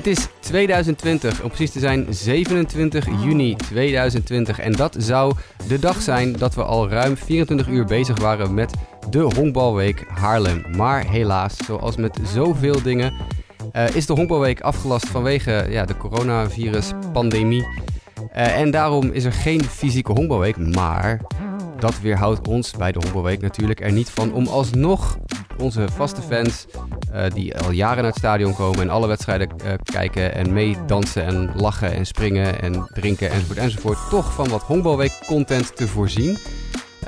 Het is 2020, om precies te zijn 27 juni 2020. En dat zou de dag zijn dat we al ruim 24 uur bezig waren met de Honkbalweek Haarlem. Maar helaas, zoals met zoveel dingen, uh, is de Honkbalweek afgelast vanwege ja, de coronavirus-pandemie. Uh, en daarom is er geen fysieke Honkbalweek, maar dat weerhoudt ons bij de Honkbalweek natuurlijk er niet van om alsnog onze vaste fans uh, die al jaren naar het stadion komen en alle wedstrijden uh, kijken en meedansen en lachen en springen en drinken enzovoort enzovoort, toch van wat Honkbalweek content te voorzien.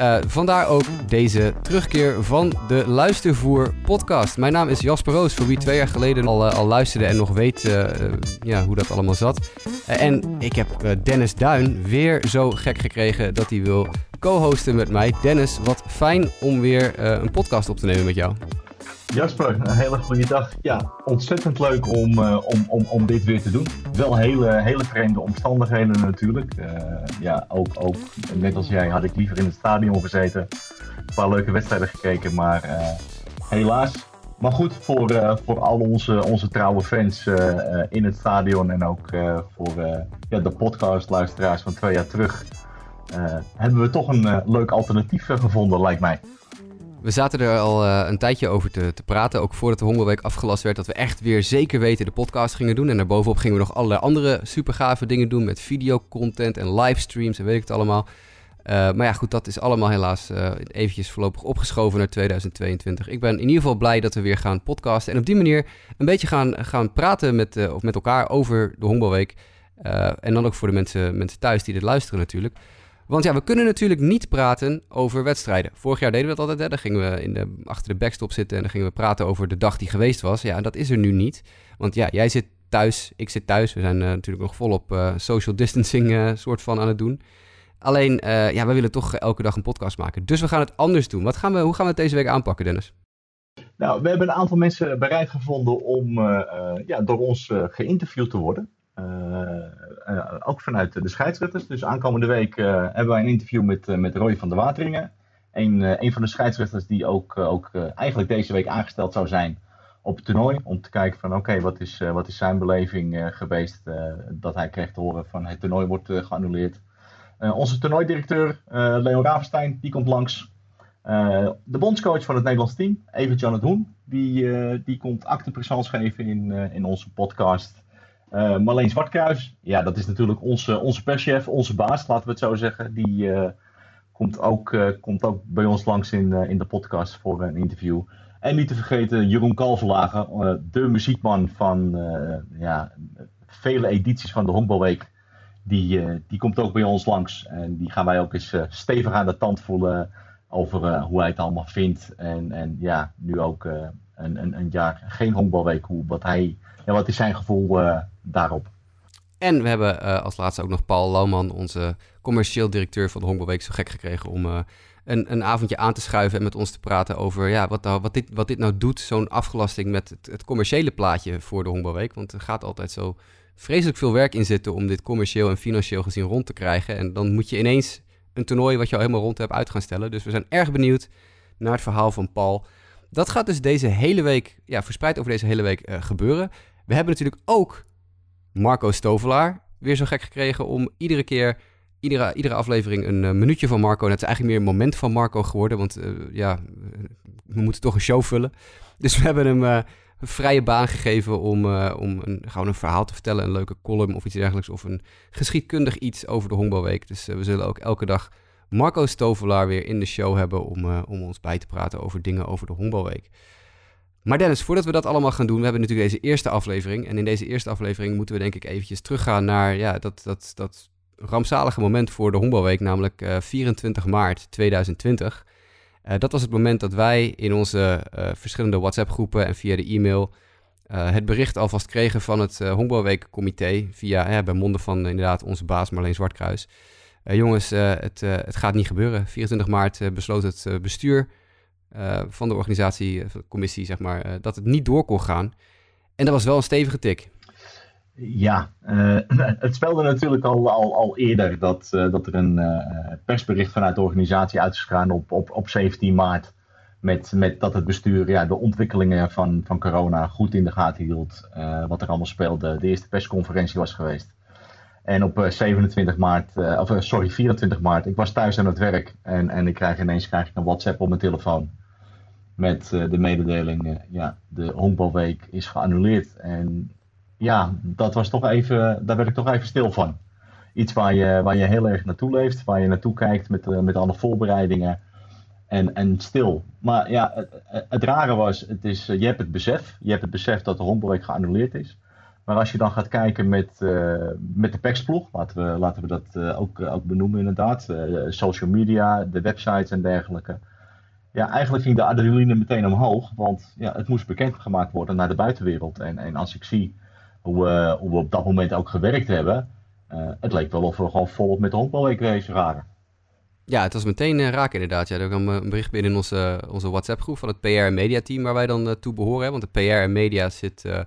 Uh, vandaar ook deze terugkeer van de Luistervoer podcast. Mijn naam is Jasper Roos, voor wie twee jaar geleden al, al luisterde en nog weet uh, ja, hoe dat allemaal zat. En ik heb Dennis Duin weer zo gek gekregen dat hij wil co-hosten met mij. Dennis, wat fijn om weer een podcast op te nemen met jou. Jasper, een hele goede dag. Ja, ontzettend leuk om, uh, om, om, om dit weer te doen. Wel hele, hele vreemde omstandigheden natuurlijk. Uh, ja, ook, ook net als jij had ik liever in het stadion gezeten. Een paar leuke wedstrijden gekeken, maar uh, helaas. Maar goed, voor, voor al onze, onze trouwe fans in het stadion en ook voor ja, de podcastluisteraars van twee jaar terug... hebben we toch een leuk alternatief gevonden, lijkt mij. We zaten er al uh, een tijdje over te, te, praten, ook voordat de Hongerweek afgelast werd, dat we echt weer zeker weten de podcast gingen doen. En daarbovenop gingen we nog allerlei andere super gave dingen doen met videocontent en livestreams en weet ik het allemaal. Uh, maar ja, goed, dat is allemaal helaas uh, eventjes voorlopig opgeschoven naar 2022. Ik ben in ieder geval blij dat we weer gaan podcasten en op die manier een beetje gaan, gaan praten met, of met elkaar over de Honkbalweek. en dan ook voor de mensen, mensen thuis die dit luisteren natuurlijk. Want ja, we kunnen natuurlijk niet praten over wedstrijden. Vorig jaar deden we dat altijd. Hè? Dan gingen we in de, achter de backstop zitten en dan gingen we praten over de dag die geweest was. Ja, dat is er nu niet. Want ja, jij zit thuis, ik zit thuis. We zijn uh, natuurlijk nog volop uh, social distancing uh, soort van aan het doen. Alleen, ja, we willen toch elke dag een podcast maken. Dus we gaan het anders doen. Wat gaan we, hoe gaan we het deze week aanpakken, Dennis? Nou, we hebben een aantal mensen bereid gevonden om ja, door ons geïnterviewd te worden. Uh, ook vanuit de scheidsrechters. Dus aankomende week uh, hebben wij een interview met, uh, met Roy van der Wateringen. Een, een van de scheidsrechters die ook, ook eigenlijk deze week aangesteld zou zijn op het toernooi. Om te kijken van oké, wat, is, wat is zijn beleving geweest dat hij kreeg te horen van het toernooi wordt geannuleerd. onze toernooidirecteur Leo Ravenstein, die komt langs. de bondscoach van het Nederlands team, Evert-Jan Hoen, die, die komt acte geven in, in onze podcast. Uh, Marleen Zwartkruis, ja, dat is natuurlijk onze, onze perschef, onze baas, laten we het zo zeggen. Die uh, komt, ook, uh, komt ook bij ons langs in, in de podcast voor een interview. En niet te vergeten Jeroen Kalverlagen, de muziekman van ja, vele edities van de Honkbalweek. Die, die komt ook bij ons langs. En die gaan wij ook eens stevig aan de tand voelen over hoe hij het allemaal vindt. En, en ja, nu ook een, een, een jaar geen honkbalweek, hoe, wat, hij, ja, wat is zijn gevoel daarop. En we hebben als laatste ook nog Paul Louwman, onze commercieel directeur van de Honkbalweek, zo gek gekregen om een, een, avondje aan te schuiven en met ons te praten over ja, wat, nou, wat, dit, wat dit nou doet, zo'n afgelasting met het, het, commerciële plaatje voor de Honkbalweek. Want er gaat altijd zo vreselijk veel werk in zitten om dit commercieel en financieel gezien rond te krijgen. En dan moet je ineens een toernooi wat je al helemaal rond hebt uit gaan stellen. Dus we zijn erg benieuwd naar het verhaal van Paul. Dat gaat dus deze hele week, ja, verspreid over deze hele week uh, gebeuren. We hebben natuurlijk ook Marco Stovelaar weer zo gek gekregen om iedere keer, iedere, iedere aflevering een uh, minuutje van Marco. En het is eigenlijk meer een moment van Marco geworden, want uh, ja, we moeten toch een show vullen. Dus we hebben hem een vrije baan gegeven om, om een, gewoon een verhaal te vertellen, een leuke column of iets dergelijks, of een geschiedkundig iets over de Honkbalweek. Dus we zullen ook elke dag Marco Stovelaar weer in de show hebben om, om ons bij te praten over dingen over de Honkbalweek. Maar Dennis, voordat we dat allemaal gaan doen, we hebben natuurlijk deze eerste aflevering. En in deze eerste aflevering moeten we denk ik eventjes teruggaan naar ja, dat, dat, dat rampzalige moment voor de Honkbalweek, namelijk uh, 24 maart 2020. Uh, dat was het moment dat wij in onze uh, verschillende WhatsApp-groepen en via de e-mail uh, het bericht alvast kregen van het uh. Via, bij monden van inderdaad onze baas Marleen Zwartkruis. jongens, het, het gaat niet gebeuren. 24 maart besloot het bestuur van de organisatie, eh, commissie, zeg maar, dat het niet door kon gaan. En dat was wel een stevige tik. Ja, uh, het speelde natuurlijk al, al, al eerder dat, dat er een persbericht vanuit de organisatie uit is gegaan op, op, op 17 maart. met, met dat het bestuur ja, de ontwikkelingen van, van corona goed in de gaten hield. Wat er allemaal speelde. De eerste persconferentie was geweest. En op 27 maart, of sorry, 24 maart, ik was thuis aan het werk. En, en ik krijg ineens krijg ik een WhatsApp op mijn telefoon. Met de mededeling, ja, de honkbalweek is geannuleerd. En ja, dat was toch even, daar werd ik toch even stil van. Iets waar je, waar je heel erg naartoe leeft, waar je naartoe kijkt met, uh, met alle voorbereidingen. En, en stil. Maar ja, het, het rare was, het is, je hebt het besef. Je hebt het besef dat de honkbalweek geannuleerd is. Maar als je dan gaat kijken met, uh, met de PEX-ploeg, laten we, laten we dat uh, ook, ook benoemen inderdaad. social media, de websites en dergelijke. Ja, eigenlijk ging de adrenaline meteen omhoog. Want ja, het moest bekendgemaakt worden naar de buitenwereld. En, en als ik zie hoe we, hoe we op dat moment ook gewerkt hebben. Uh, het leek wel of we gewoon volop met de honkbalweek bezig waren. Ja, het was meteen uh, raak inderdaad. Ja, er kwam een bericht binnen in onze, onze WhatsApp-groep van het PR en Media team waar wij dan toe behoren. Want de PR en Media zit binnen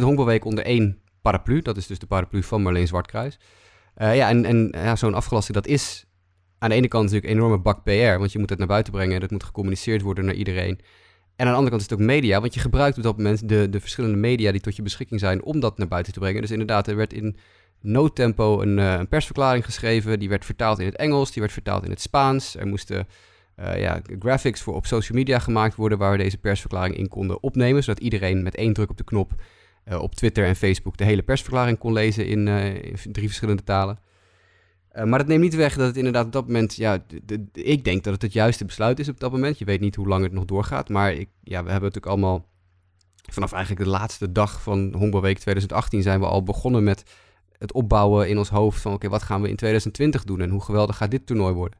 de honkbalweek onder één paraplu. Dat is dus de paraplu van Marleen Zwartkruis. ja, en, en ja, zo'n afgelasting, dat is aan de ene kant natuurlijk een enorme bak PR. Want je moet het naar buiten brengen. Dat moet gecommuniceerd worden naar iedereen. En aan de andere kant is het ook media, want je gebruikt op dat moment de, de verschillende media die tot je beschikking zijn om dat naar buiten te brengen. Dus inderdaad, er werd in noodtempo een, uh, een persverklaring geschreven. Die werd vertaald in het Engels, die werd vertaald in het Spaans. Er moesten uh, ja, graphics voor op social media gemaakt worden waar we deze persverklaring in konden opnemen. Zodat iedereen met één druk op de knop uh, op Twitter en Facebook de hele persverklaring kon lezen in, in drie verschillende talen. Uh, maar dat neemt niet weg dat het inderdaad op dat moment, ja, ik denk dat het het juiste besluit is op dat moment. Je weet niet hoe lang het nog doorgaat, maar ik, ja, we hebben natuurlijk allemaal, vanaf eigenlijk de laatste dag van Honkbalweek 2018 zijn we al begonnen met het opbouwen in ons hoofd van, oké, wat gaan we in 2020 doen en hoe geweldig gaat dit toernooi worden?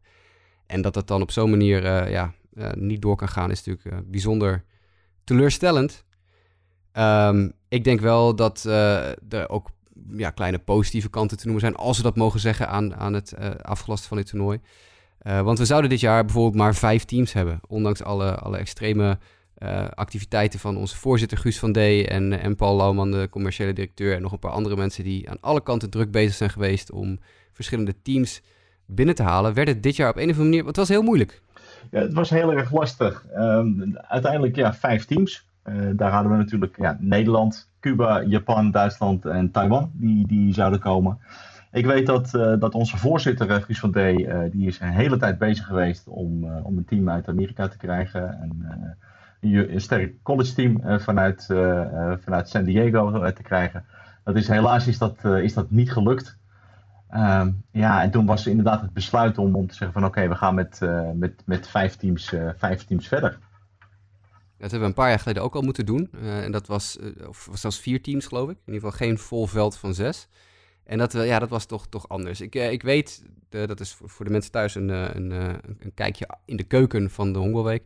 En dat dat dan op zo'n manier, uh, ja, uh, niet door kan gaan is natuurlijk bijzonder teleurstellend. Um, ik denk wel dat er ook ja, kleine positieve kanten te noemen zijn, als we dat mogen zeggen aan, aan het uh, afgelasten van dit toernooi. Uh, want we zouden dit jaar bijvoorbeeld maar vijf teams hebben, ondanks alle, alle extreme uh, activiteiten van onze voorzitter Guus van D. En, en Paul Lauwman, de commerciële directeur, en nog een paar andere mensen die aan alle kanten druk bezig zijn geweest om verschillende teams binnen te halen, werd het dit jaar op een of andere manier, het was heel moeilijk. Ja, het was heel erg lastig. Um, uiteindelijk ja, vijf teams. Daar hadden we natuurlijk ja, Nederland, Cuba, Japan, Duitsland en Taiwan, die, die zouden komen. Ik weet dat, uh, dat onze voorzitter, uh, Guus van D., die is een hele tijd bezig geweest om, om een team uit Amerika te krijgen. En, een, een sterk college team vanuit, vanuit San Diego te krijgen. Dat is, helaas is dat, is dat niet gelukt. Ehm, ja, en toen was inderdaad het besluit om, om te zeggen van oké, we gaan met, met, met vijf, teams, vijf teams verder. Dat hebben we een paar jaar geleden ook al moeten doen. Uh, en dat was, uh, of was zelfs vier teams, geloof ik. In ieder geval geen vol veld van zes. En dat, uh, ja, dat was toch, toch anders. Ik, ik weet, dat is voor de mensen thuis een, een, een, kijkje in de keuken van de Hongerweek.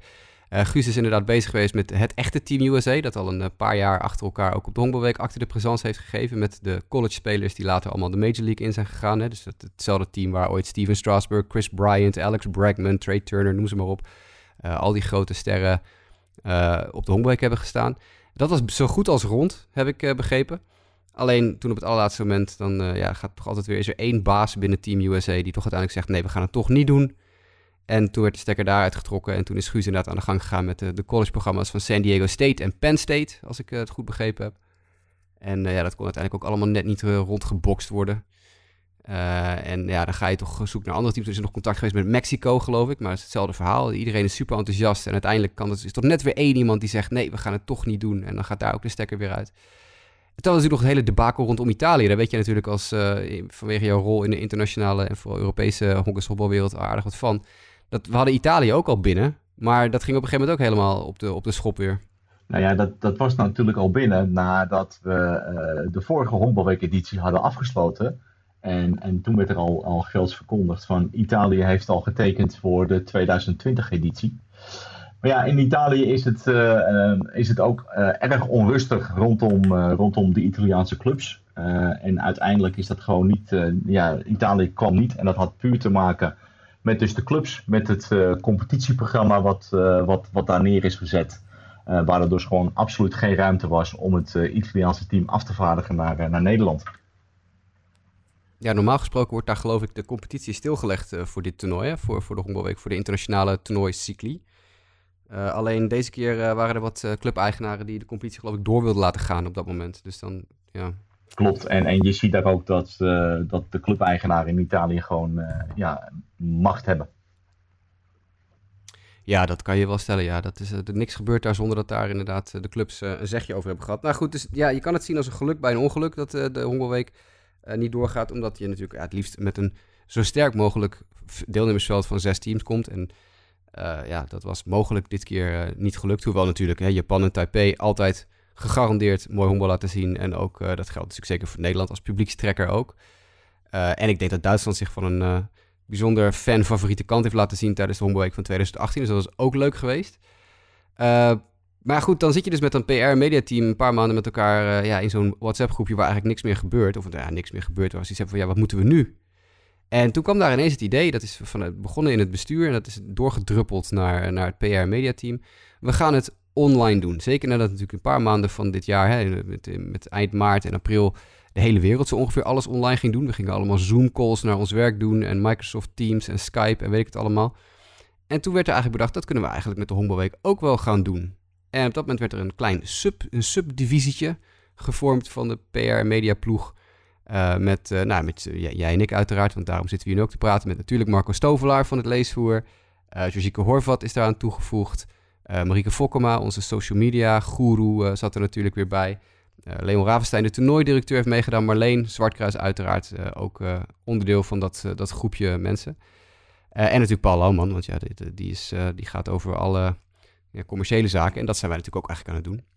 Guus is inderdaad bezez geweest met het echte Team USA. Dat al een paar jaar achter elkaar ook op de Hongerweek achter de présence heeft gegeven. Met de college-spelers die later allemaal de Major League in zijn gegaan. Hè. Dus dat, hetzelfde team waar ooit Steven Strasburg, Chris Bryant, Alex Bregman, Trey Turner, noem ze maar op. al die grote sterren uh, op de honkbalk hebben gestaan. Dat was zo goed als rond, heb ik uh, begrepen. Alleen toen op het allerlaatste moment, dan uh, ja, gaat toch altijd weer, is er één baas binnen Team USA die toch uiteindelijk zegt, nee, we gaan het toch niet doen. En toen werd de stekker daaruit getrokken en toen is Guus inderdaad aan de gang gegaan met de, de collegeprogramma's van San Diego State en Penn State, als ik het goed begrepen heb. En ja, dat kon uiteindelijk ook allemaal net niet rondgebokst worden. Uh, en ja, dan ga je toch zoeken naar andere teams. Er is nog contact geweest met Mexico, geloof ik. Maar het is hetzelfde verhaal. Iedereen is super enthousiast. En uiteindelijk kan het, is toch net weer één iemand die zegt... nee, we gaan het toch niet doen. En dan gaat daar ook de stekker weer uit. Het was natuurlijk nog het hele debakel rondom Italië. Daar weet je natuurlijk als, uh, vanwege jouw rol in de internationale... en vooral Europese honkbalwereld aardig wat van. Dat, we hadden Italië ook al binnen. Maar dat ging op een gegeven moment ook helemaal op de, op de schop weer. Nou ja, dat, dat was natuurlijk al binnen nadat we uh, de vorige honkbalweek-editie hadden afgesloten... En, en toen werd er al, al verkondigd van Italië heeft al getekend voor de 2020-editie. Maar ja, in Italië is het, uh, is het ook uh, erg onrustig rondom, uh, rondom de Italiaanse clubs. en uiteindelijk is dat gewoon niet. ja, Italië kwam niet. En dat had puur te maken met dus de clubs, met het competitieprogramma wat, wat, wat daar neer is gezet. waar er dus gewoon absoluut geen ruimte was om het Italiaanse team af te vaardigen naar, naar Nederland. Ja, normaal gesproken wordt daar geloof ik de competitie stilgelegd uh, voor dit toernooi. Hè? Voor, voor de Honkbalweek, voor de internationale toernooicycli. alleen deze keer waren er wat clubeigenaren die de competitie geloof ik door wilden laten gaan op dat moment. Dus dan, ja. Klopt, en, en je ziet daar ook dat, dat de clubeigenaren in Italië gewoon ja, macht hebben. Ja, dat kan je wel stellen. Ja, dat is, er niks gebeurt daar zonder dat daar inderdaad de clubs een zegje over hebben gehad. Nou goed, dus ja, je kan het zien als een geluk bij een ongeluk dat de Hongerweek niet doorgaat. Omdat je natuurlijk ja, het liefst met een zo sterk mogelijk deelnemersveld van zes teams komt. En uh, ja, dat was mogelijk dit keer uh, niet gelukt. Hoewel natuurlijk hè, Japan en Taipei altijd gegarandeerd mooi honkbal laten zien. En ook, uh, dat geldt natuurlijk zeker voor Nederland als publiekstrekker ook. en ik denk dat Duitsland zich van een bijzonder fan-favoriete kant heeft laten zien tijdens de honkbalweek van 2018. Dus dat was ook leuk geweest. Maar goed, dan zit je dus met een PR-mediateam een paar maanden met elkaar ja, in zo'n WhatsApp-groepje waar eigenlijk niks meer gebeurt. Of ja, niks meer gebeurt, waar ze iets hebben van ja, wat moeten we nu? En toen kwam daar ineens het idee, dat is van, begonnen in het bestuur en dat is doorgedruppeld naar, naar het PR-mediateam. We gaan het online doen. Zeker nadat natuurlijk een paar maanden van dit jaar, hè, met, met eind maart en april, de hele wereld zo ongeveer alles online ging doen. We gingen allemaal Zoom-calls naar ons werk doen en Microsoft Teams en Skype en weet ik het allemaal. En toen werd er eigenlijk bedacht, dat kunnen we eigenlijk met de Honkbalweek ook wel gaan doen. En op dat moment werd er een klein sub, een subdivisietje gevormd van de PR-media ploeg. Uh, met, uh, nou, met uh, jij en ik uiteraard, want daarom zitten we hier nu ook te praten. Met natuurlijk Marco Stovelaar van het Leesvoer. Uh, Horvat is daaraan toegevoegd. Marieke Fokkema, onze social media guru, zat er natuurlijk weer bij. Leon Ravenstein, de toernooidirecteur, heeft meegedaan. Marleen Zwartkruis uiteraard ook onderdeel van dat, dat groepje mensen. en natuurlijk Paul Lauwman, want ja, die, die, is, die gaat over alle ja, commerciële zaken. En dat zijn wij natuurlijk ook eigenlijk aan het doen.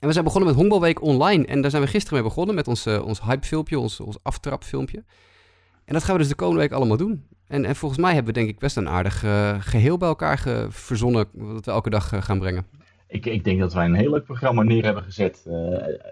En we zijn begonnen met Honkbalweek online. En daar zijn we gisteren mee begonnen met ons, uh, ons hypefilmpje, ons, ons aftrapfilmpje. En dat gaan we dus de komende week allemaal doen. En, en volgens mij hebben we denk ik best een aardig uh, geheel bij elkaar verzonnen dat we elke dag uh, gaan brengen. Ik, ik, denk dat wij een heel leuk programma neer hebben gezet.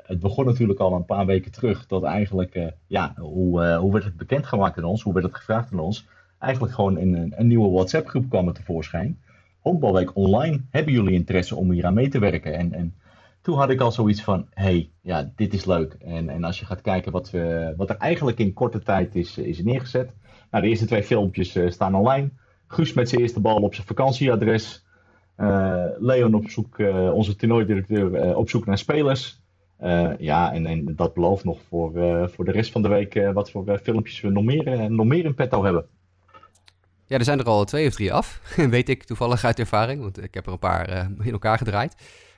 het begon natuurlijk al een paar weken terug. Dat eigenlijk, ja, hoe, hoe werd het bekendgemaakt aan ons? Hoe werd het gevraagd aan ons? Eigenlijk gewoon in een, een nieuwe WhatsApp groep kwam het tevoorschijn. Honkbalweek online. Hebben jullie interesse om hier aan mee te werken? En, en toen had ik al zoiets van, hey, ja, dit is leuk. En, en als je gaat kijken wat, we, wat er eigenlijk in korte tijd is, is neergezet. Nou, de eerste twee filmpjes uh, staan online. Guus met zijn eerste bal op zijn vakantieadres. Uh, Leon op zoek, uh, onze toernooidirecteur, op zoek naar spelers. ja, en, en dat belooft nog voor, voor de rest van de week wat voor filmpjes we nog meer, nog meer in petto hebben. Ja, er zijn er al twee of drie af. Weet ik toevallig uit ervaring, want ik heb er een paar in elkaar gedraaid.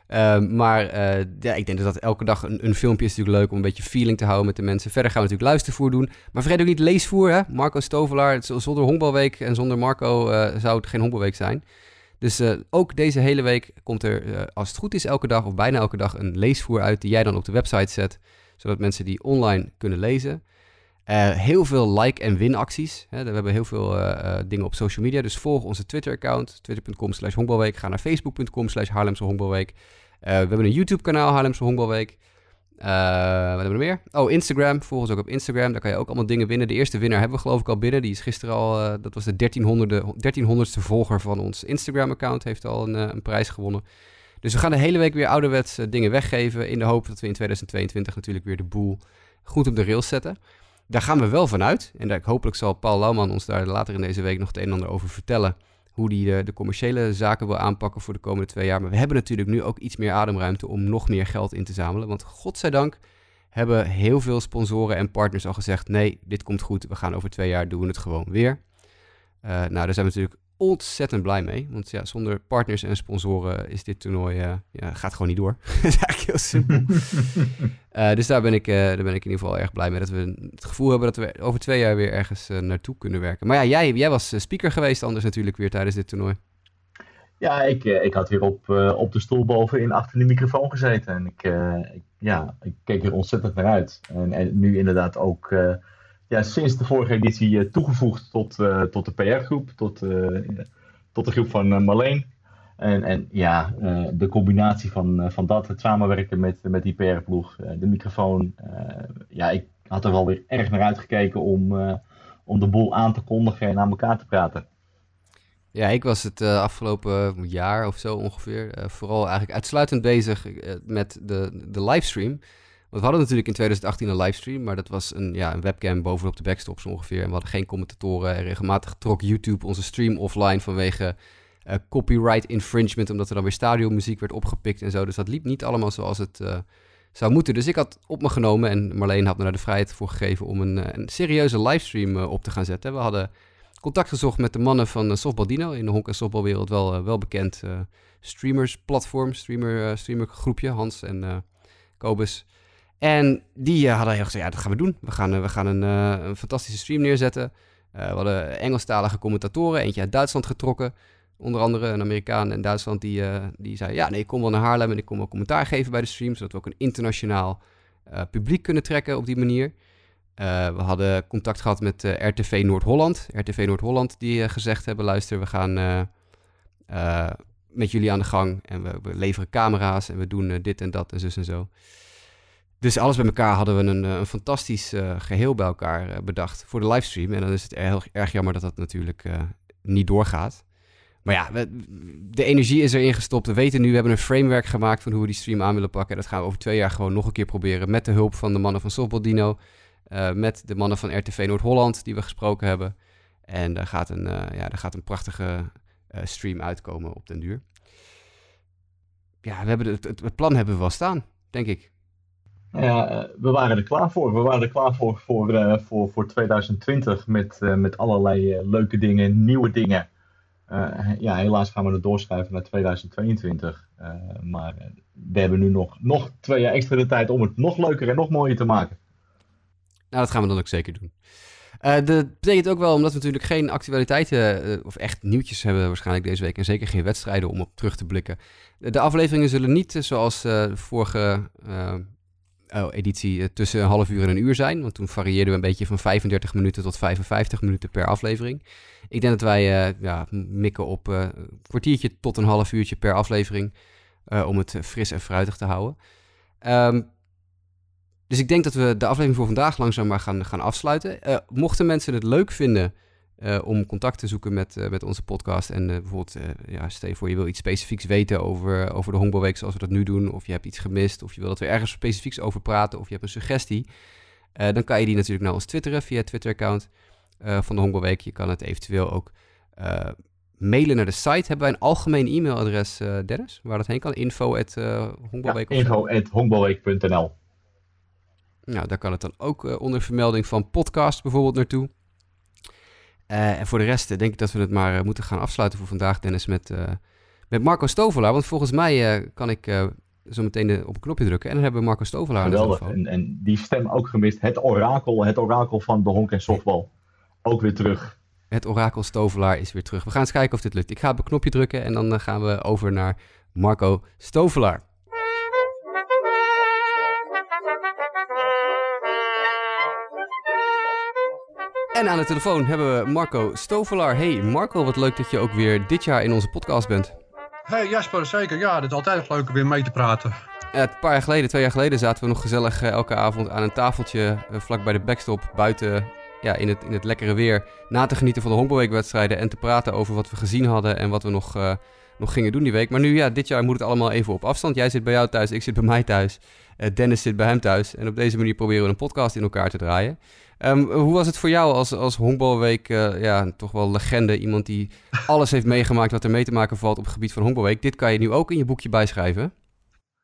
Ehm, maar uh, ja, ik denk dat elke dag een, een, filmpje is natuurlijk leuk om een beetje feeling te houden met de mensen. Verder gaan we natuurlijk luistervoer doen. Maar vergeet ook niet leesvoer, hè? Marco Stovelaar. Zonder honkbalweek en zonder Marco uh, zou het geen honkbalweek zijn. Dus ook deze hele week komt er, als het goed is, elke dag of bijna elke dag een leesvoer uit die jij dan op de website zet. Zodat mensen die online kunnen lezen. Heel veel like- en winacties. Hè. We hebben heel veel dingen op social media. Dus volg onze Twitter-account, twitter.com slash. Ga naar facebook.com slash Haarlemse we hebben een YouTube-kanaal, Haarlemse Honkbalweek. Wat hebben we meer? Oh, Instagram. Volg ons ook op Instagram. Daar kan je ook allemaal dingen winnen. De eerste winnaar hebben we geloof ik al binnen. Die is gisteren al, dat was de 1300, ste volger van ons Instagram-account. Heeft al een, een, prijs gewonnen. Dus we gaan de hele week weer ouderwets dingen weggeven. In de hoop dat we in 2022 natuurlijk weer de boel goed op de rails zetten. Daar gaan we wel vanuit. En daar, hopelijk zal Paul Lauwman ons daar later in deze week nog het een en ander over vertellen hoe die de, de, commerciële zaken wil aanpakken voor de komende twee jaar. Maar we hebben natuurlijk nu ook iets meer ademruimte om nog meer geld in te zamelen. Want godzijdank hebben heel veel sponsoren en partners al gezegd: nee, dit komt goed. We gaan over twee jaar doen we het gewoon weer. Uh, nou, daar zijn we natuurlijk ontzettend blij mee. Want ja, zonder partners en sponsoren is dit toernooi uh, ja, gaat gewoon niet door. dat is eigenlijk heel simpel. uh, dus daar ben, ik, uh, daar ben ik in ieder geval erg blij mee. Dat we het gevoel hebben dat we over twee jaar weer ergens naartoe kunnen werken. Maar ja, jij, jij was speaker geweest anders natuurlijk weer tijdens dit toernooi. Ja, ik, ik had weer op, op de stoel bovenin achter de microfoon gezeten. En ik, ik ja, ik keek er ontzettend naar uit. En, en nu inderdaad ook ja, sinds de vorige editie eh, toegevoegd tot, uh, tot de PR-groep, tot, uh, tot de groep van Marleen. En, en ja, de combinatie van, van dat, het samenwerken met, met die PR-ploeg, de microfoon. ja, ik had er wel weer erg naar uitgekeken om, om de boel aan te kondigen en aan elkaar te praten. Ja, ik was het afgelopen jaar of zo ongeveer vooral eigenlijk uitsluitend bezig met de, de livestream we hadden natuurlijk in 2018 een livestream, maar dat was een, ja, een webcam bovenop de backstops ongeveer. En we hadden geen commentatoren. En regelmatig trok YouTube onze stream offline vanwege copyright infringement, omdat er dan weer stadionmuziek werd opgepikt en zo. Dus dat liep niet allemaal zoals het zou moeten. Dus ik had op me genomen en Marleen had me daar de vrijheid voor gegeven om een, een serieuze livestream op te gaan zetten. We hadden contact gezocht met de mannen van Softbaldino in de honk- en softbalwereld wel, wel bekend streamers platform, streamer, streamer groepje, Hans en Kobus. En die hadden heel gezegd, ja, dat gaan we doen. We gaan, we gaan een, een fantastische stream neerzetten. we hadden Engelstalige commentatoren, eentje uit Duitsland getrokken. Onder andere een Amerikaan in Duitsland die, die zei... ja, nee, ik kom wel naar Haarlem en ik kom wel commentaar geven bij de stream... zodat we ook een internationaal publiek kunnen trekken op die manier. we hadden contact gehad met RTV Noord-Holland. RTV Noord-Holland die gezegd hebben... luister, we gaan met jullie aan de gang... en we, we leveren camera's en we doen dit en dat en zus en zo... Dus alles bij elkaar hadden we een, een fantastisch geheel bij elkaar bedacht voor de livestream. En dan is het heel erg jammer dat dat natuurlijk niet doorgaat. Maar ja, de energie is erin gestopt. We weten nu, we hebben een framework gemaakt van hoe we die stream aan willen pakken. Dat gaan we over twee jaar gewoon nog een keer proberen. Met de hulp van de mannen van Softball Dino. Met de mannen van RTV Noord-Holland die we gesproken hebben. En daar gaat een, ja, daar gaat een prachtige stream uitkomen op den duur. Ja, we hebben het, het, het plan hebben we wel staan, denk ik. Ja, we waren er klaar voor. We waren er klaar voor voor, uh, voor, voor 2020 met, uh, met allerlei leuke dingen, nieuwe dingen. ja, helaas gaan we het doorschuiven naar 2022. maar we hebben nu nog, nog twee jaar extra de tijd om het nog leuker en nog mooier te maken. Nou, dat gaan we dan ook zeker doen. dat betekent ook wel, omdat we natuurlijk geen actualiteiten of echt nieuwtjes hebben waarschijnlijk deze week. En zeker geen wedstrijden om op terug te blikken. De afleveringen zullen niet zoals vorige oh, editie uh, tussen een half uur en een uur zijn. Want toen varieerden we een beetje van 35 minuten tot 55 minuten per aflevering. Ik denk dat wij uh, ja, mikken op uh, een kwartiertje tot een half uurtje per aflevering. om het fris en fruitig te houden. Um, dus ik denk dat we de aflevering voor vandaag langzaam maar gaan, gaan afsluiten. mochten mensen het leuk vinden uh, om contact te zoeken met, uh, met onze podcast. En uh, bijvoorbeeld, ja, stel je voor, je wil iets specifieks weten over, over de Honkbalweek zoals we dat nu doen. Of je hebt iets gemist, of je wil dat we ergens specifieks over praten, of je hebt een suggestie. dan kan je die natuurlijk naar ons twitteren via het Twitter-account van de Honkbalweek. Je kan het eventueel ook mailen naar de site. Hebben wij een algemeen e-mailadres, Dennis, waar dat heen kan? Info at. Ja, info at Nou, daar kan het dan ook onder vermelding van podcast bijvoorbeeld naartoe. Uh, en voor de rest denk ik dat we het maar uh, moeten gaan afsluiten voor vandaag, Dennis, met, met Marco Stovelaar. Want volgens mij kan ik zo meteen op een knopje drukken en dan hebben we Marco Stovelaar Geweldig. En, en die stem ook gemist. Het orakel, het orakel van de honk en softbal. Ook weer terug. Het orakel Stovelaar is weer terug. We gaan eens kijken of dit lukt. Ik ga op een knopje drukken en dan gaan we over naar Marco Stovelaar. En aan de telefoon hebben we Marco Stovelaar. Hey Marco, wat leuk dat je ook weer dit jaar in onze podcast bent. Hey Jasper, zeker. Ja, het is altijd leuk om weer mee te praten. een paar jaar geleden, twee jaar geleden, zaten we nog gezellig uh, elke avond aan een tafeltje uh, vlak bij de backstop buiten ja, in, het, in het lekkere weer na te genieten van de honkbalweekwedstrijden en te praten over wat we gezien hadden en wat we nog, uh, nog gingen doen die week. Maar nu, ja, dit jaar moet het allemaal even op afstand. Jij zit bij jou thuis, ik zit bij mij thuis. Dennis zit bij hem thuis. En op deze manier proberen we een podcast in elkaar te draaien. Um, hoe was het voor jou als, als honkbalweek, uh, ja, toch wel legende, iemand die alles heeft meegemaakt wat er mee te maken valt op het gebied van honkbalweek. Dit kan je nu ook in je boekje bijschrijven.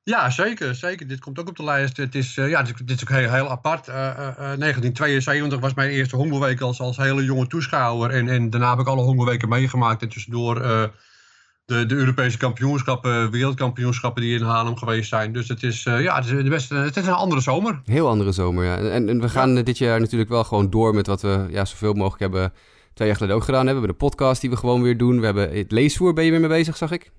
Ja, zeker, zeker. Dit komt ook op de lijst. Het is, uh, ja, dit, dit, is ook heel, heel apart. Uh, 1972 was mijn eerste honkbalweek als, als hele jonge toeschouwer. En, en daarna heb ik alle honkbalweken meegemaakt. En tussendoor de, de Europese kampioenschappen, wereldkampioenschappen die in Haarlem geweest zijn. Dus het is, uh, ja, het is, de beste, het is een andere zomer. Heel andere zomer, ja. En, en we gaan ja. dit jaar natuurlijk wel gewoon door met wat we ja, zoveel mogelijk hebben twee jaar geleden ook gedaan hebben. We hebben de podcast die we gewoon weer doen. We hebben het leesvoer, ben je weer mee bezig, zag ik?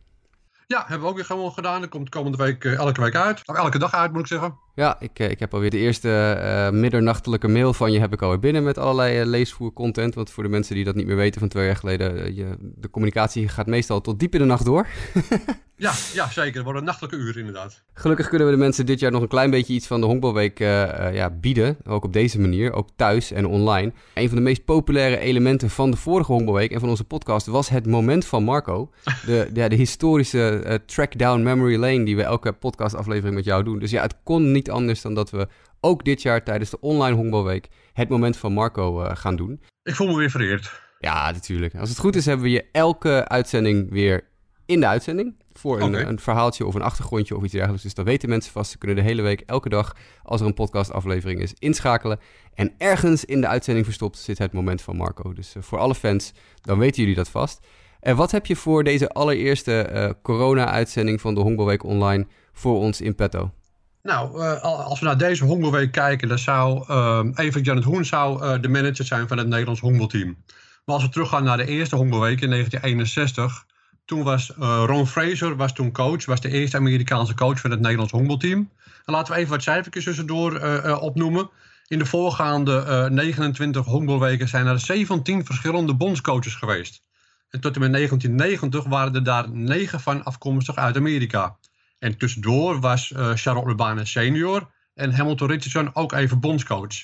Ja, hebben we ook weer gewoon gedaan. Dat komt komende week uh, elke week uit. Elke dag uit, moet ik zeggen. Ja, ik, ik heb alweer de eerste uh, middernachtelijke mail van je heb ik alweer binnen met allerlei uh, leesvoer-content. Want voor de mensen die dat niet meer weten van twee jaar geleden, je, de communicatie gaat meestal tot diep in de nacht door. ja, ja, zeker. Het worden nachtelijke uren inderdaad. Gelukkig kunnen we de mensen dit jaar nog een klein beetje iets van de Honkbalweek ja, bieden. Ook op deze manier, ook thuis en online. Een van de meest populaire elementen van de vorige Honkbalweek en van onze podcast was het moment van Marco. De, ja, de historische track down memory lane die we elke podcastaflevering met jou doen. Dus ja, het kon niet anders dan dat we ook dit jaar tijdens de online honkbalweek het moment van Marco gaan doen. Ik voel me weer vereerd. Ja, natuurlijk. Als het goed is, hebben we je elke uitzending weer in de uitzending. Voor een, een verhaaltje of een achtergrondje of iets dergelijks. Dus dat weten mensen vast. Ze kunnen de hele week, elke dag, als er een podcastaflevering is, inschakelen. En ergens in de uitzending verstopt zit het moment van Marco. Dus eh, voor alle fans, dan weten jullie dat vast. En wat heb je voor deze allereerste eh, corona-uitzending van de Honkbalweek Online voor ons in petto? Nou, eh, al- als we naar deze Hongerweek kijken, dan zou Evert Janet Hoen zou, de manager zijn van het Nederlands Hongerteam. Maar als we teruggaan naar de eerste Hongerweek in 1961, toen was eh, Ron Fraser was toen coach, was de eerste Amerikaanse coach van het Nederlands Hongerteam. En laten we even wat cijfertjes tussendoor eh, opnoemen. In de voorgaande eh 29 honkbalweken zijn er 17 verschillende bondscoaches geweest. En tot en met 1990 waren er daar 9 van afkomstig uit Amerika. En tussendoor was Charles Urbanus senior en Hamilton Richardson ook even bondscoach.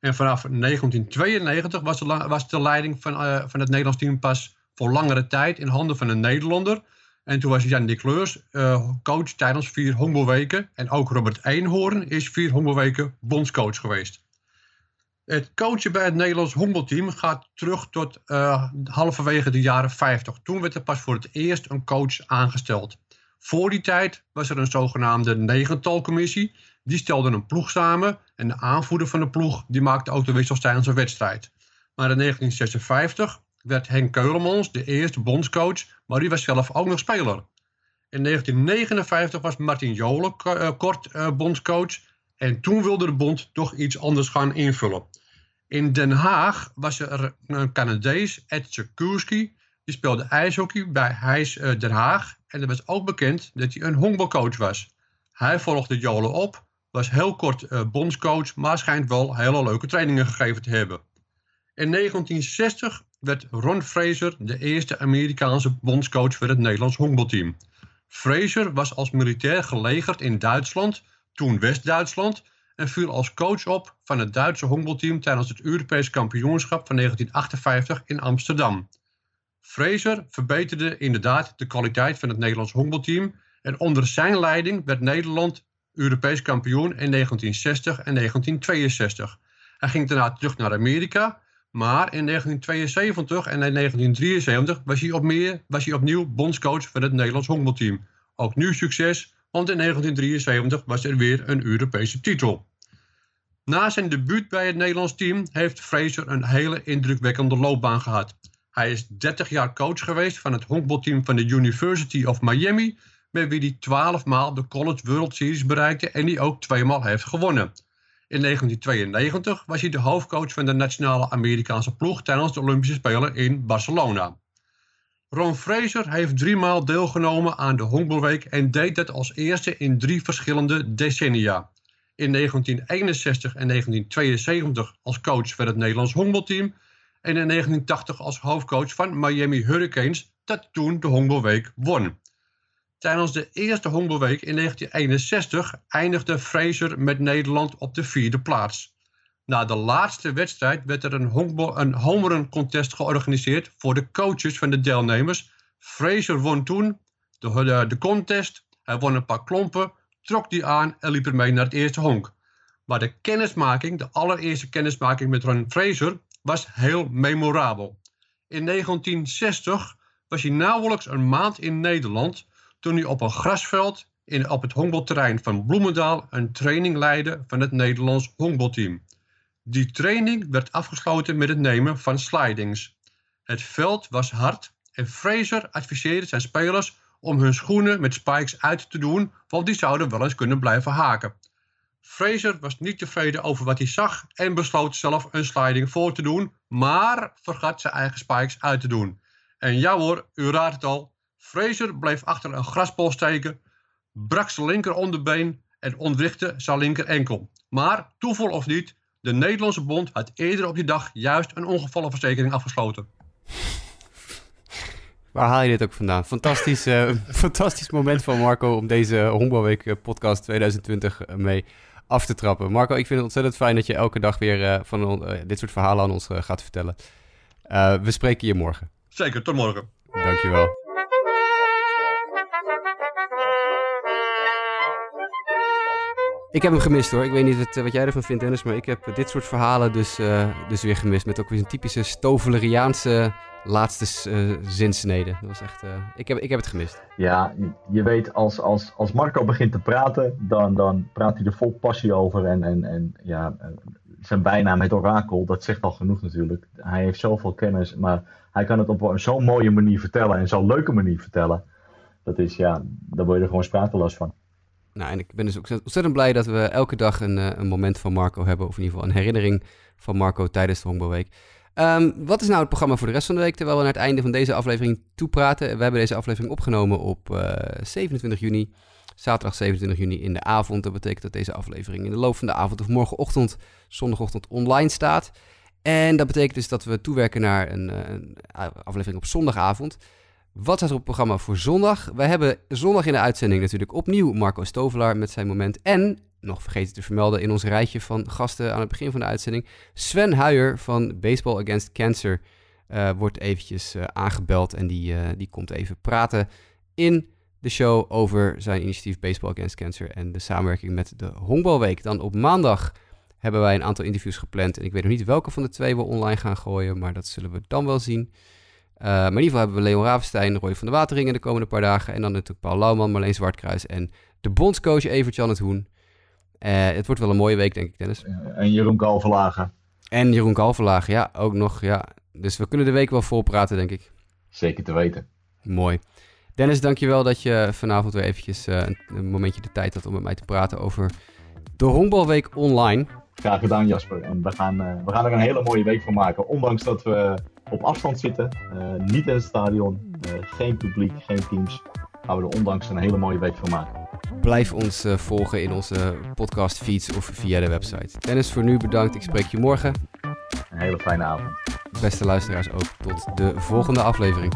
En vanaf 1992 was de, was leiding van, van het Nederlands team pas voor langere tijd in handen van een Nederlander. En toen was Jan de Kleurs eh, coach tijdens vier honkbalweken. En ook Robert Eenhoorn is vier honkbalweken bondscoach geweest. Het coachen bij het Nederlands honkbalteam gaat terug tot eh, halverwege de jaren 50. Toen werd er pas voor het eerst een coach aangesteld. Voor die tijd was er een zogenaamde negentalcommissie. Die stelde een ploeg samen en de aanvoerder van de ploeg die maakte ook de wissels tijdens een wedstrijd. Maar in 1956 werd Henk Keulemans de eerste bondscoach, maar die was zelf ook nog speler. In 1959 was Martin Jolen ko- eh, kort eh, bondscoach en toen wilde de bond toch iets anders gaan invullen. In Den Haag was er een Canadees, Ed Sikorski, die speelde ijshockey bij Heijs eh, Den Haag. En er was ook bekend dat hij een honkbalcoach was. Hij volgde Jolen op, was heel kort eh, bondscoach, maar schijnt wel hele leuke trainingen gegeven te hebben. In 1960 werd Ron Fraser de eerste Amerikaanse bondscoach voor het Nederlands honkbalteam. Fraser was als militair gelegerd in Duitsland, toen West-Duitsland, en viel als coach op van het Duitse honkbalteam tijdens het Europees kampioenschap van 1958 in Amsterdam. Fraser verbeterde inderdaad de kwaliteit van het Nederlands honkbalteam en onder zijn leiding werd Nederland Europees kampioen in 1960 en 1962. Hij ging daarna terug naar Amerika, maar in 1972 en in 1973 was hij, opnieuw, was hij opnieuw bondscoach van het Nederlands honkbalteam. Ook nu succes, want in 1973 was er weer een Europese titel. Na zijn debuut bij het Nederlands team heeft Fraser een hele indrukwekkende loopbaan gehad. Hij is 30 jaar coach geweest van het honkbalteam van de University of Miami, met wie hij 12 maal de College World Series bereikte en die ook tweemaal heeft gewonnen. In 1992 was hij de hoofdcoach van de nationale Amerikaanse ploeg tijdens de Olympische Spelen in Barcelona. Ron Fraser heeft driemaal deelgenomen aan de honkbalweek en deed dat als eerste in drie verschillende decennia. In 1961 en 1972 als coach van het Nederlands honkbalteam en in 1980 als hoofdcoach van Miami Hurricanes, dat toen de honkbalweek won. Tijdens de eerste honkbalweek in 1961 eindigde Fraser met Nederland op de vierde plaats. Na de laatste wedstrijd werd er een, een homerun contest georganiseerd voor de coaches van de deelnemers. Fraser won toen de, de, de contest, hij won een paar klompen, trok die aan en liep ermee naar het eerste honk. Maar de kennismaking, de allereerste kennismaking met Ron Fraser, was heel memorabel. In 1960 was hij nauwelijks een maand in Nederland toen hij op een grasveld in, op het honkbalterrein van Bloemendaal een training leidde van het Nederlands honkbalteam. Die training werd afgesloten met het nemen van slidings. Het veld was hard en Fraser adviseerde zijn spelers om hun schoenen met spikes uit te doen, want die zouden wel eens kunnen blijven haken. Fraser was niet tevreden over wat hij zag en besloot zelf een sliding voor te doen, maar vergat zijn eigen spikes uit te doen. En ja hoor, u raadt het al, Fraser bleef achter een grasbol steken, brak zijn linker onderbeen en ontwrichtte zijn linker enkel. Maar, toeval of niet, de Nederlandse bond had eerder op die dag juist een ongevallenverzekering afgesloten. Waar haal je dit ook vandaan? Fantastisch, uh, fantastisch moment van Marco om deze Honkbalweek eh, podcast 2020 mee af te trappen. Marco, ik vind het ontzettend fijn dat je elke dag weer uh, van uh, dit soort verhalen aan ons gaat vertellen. we spreken je morgen. Zeker, tot morgen. Dankjewel. Ik heb hem gemist hoor. Ik weet niet wat, wat jij ervan vindt, Dennis, maar ik heb dit soort verhalen dus, dus weer gemist. Met ook weer een typische Stoveleriaanse laatste uh, zinsnede. Dat was echt, ik, heb, ik heb het gemist. Ja, je weet, als, als, als Marco begint te praten, dan, dan praat hij er vol passie over. En, en, en ja, eh, zijn bijnaam, het orakel, dat zegt al genoeg natuurlijk. Hij heeft zoveel kennis, maar hij kan het op zo'n mooie manier vertellen en zo'n leuke manier vertellen. Dat is, ja, daar word je er gewoon sprakeloos van. Nou, en ik ben dus ook ontzettend blij dat we elke dag een, een moment van Marco hebben. Of in ieder geval een herinnering van Marco tijdens de Honkbalweek. Um, wat is nou het programma voor de rest van de week, terwijl we naar het einde van deze aflevering toepraten? We hebben deze aflevering opgenomen op uh, eh, 27 juni, zaterdag 27 juni in de avond. Dat betekent dat deze aflevering in de loop van de avond of morgenochtend, zondagochtend online staat. En dat betekent dus dat we toewerken naar een, eh, een aflevering op zondagavond. Wat staat er op het programma voor zondag? We hebben zondag in de uitzending natuurlijk opnieuw Marco Stovelaar met zijn moment. En nog vergeten te vermelden in ons rijtje van gasten aan het begin van de uitzending. Sven Huijer van Baseball Against Cancer uh, wordt eventjes uh, aangebeld en die, uh, die komt even praten in de show over zijn initiatief Baseball Against Cancer en de samenwerking met de Honkbalweek. Dan op maandag hebben wij een aantal interviews gepland en ik weet nog niet welke van de twee we online gaan gooien, maar dat zullen we dan wel zien. Maar in ieder geval hebben we Leon Ravenstein, Roy van de Wateringen de komende paar dagen en dan natuurlijk Paul Lauwman, Marleen Zwartkruis en de bondscoach Evert-Jan het Hoen. Uh, het wordt wel een mooie week, denk ik, Dennis. En Jeroen Kalverlagen. En Jeroen Kalverlagen, ja, ook nog. Ja. Dus we kunnen de week wel vol praten, denk ik. Zeker te weten. Mooi. Dennis, dankjewel dat je vanavond weer eventjes uh, een momentje de tijd had om met mij te praten over de Honkbalweek online. Graag gedaan, Jasper. En we gaan, we gaan er een hele mooie week van maken. Ondanks dat we op afstand zitten, niet in het stadion, geen publiek, geen teams, gaan we er ondanks een hele mooie week van maken. Blijf ons uh, volgen in onze podcast feeds of via de website. Dennis, voor nu bedankt. Ik spreek je morgen. Een hele fijne avond. Beste luisteraars ook tot de volgende aflevering.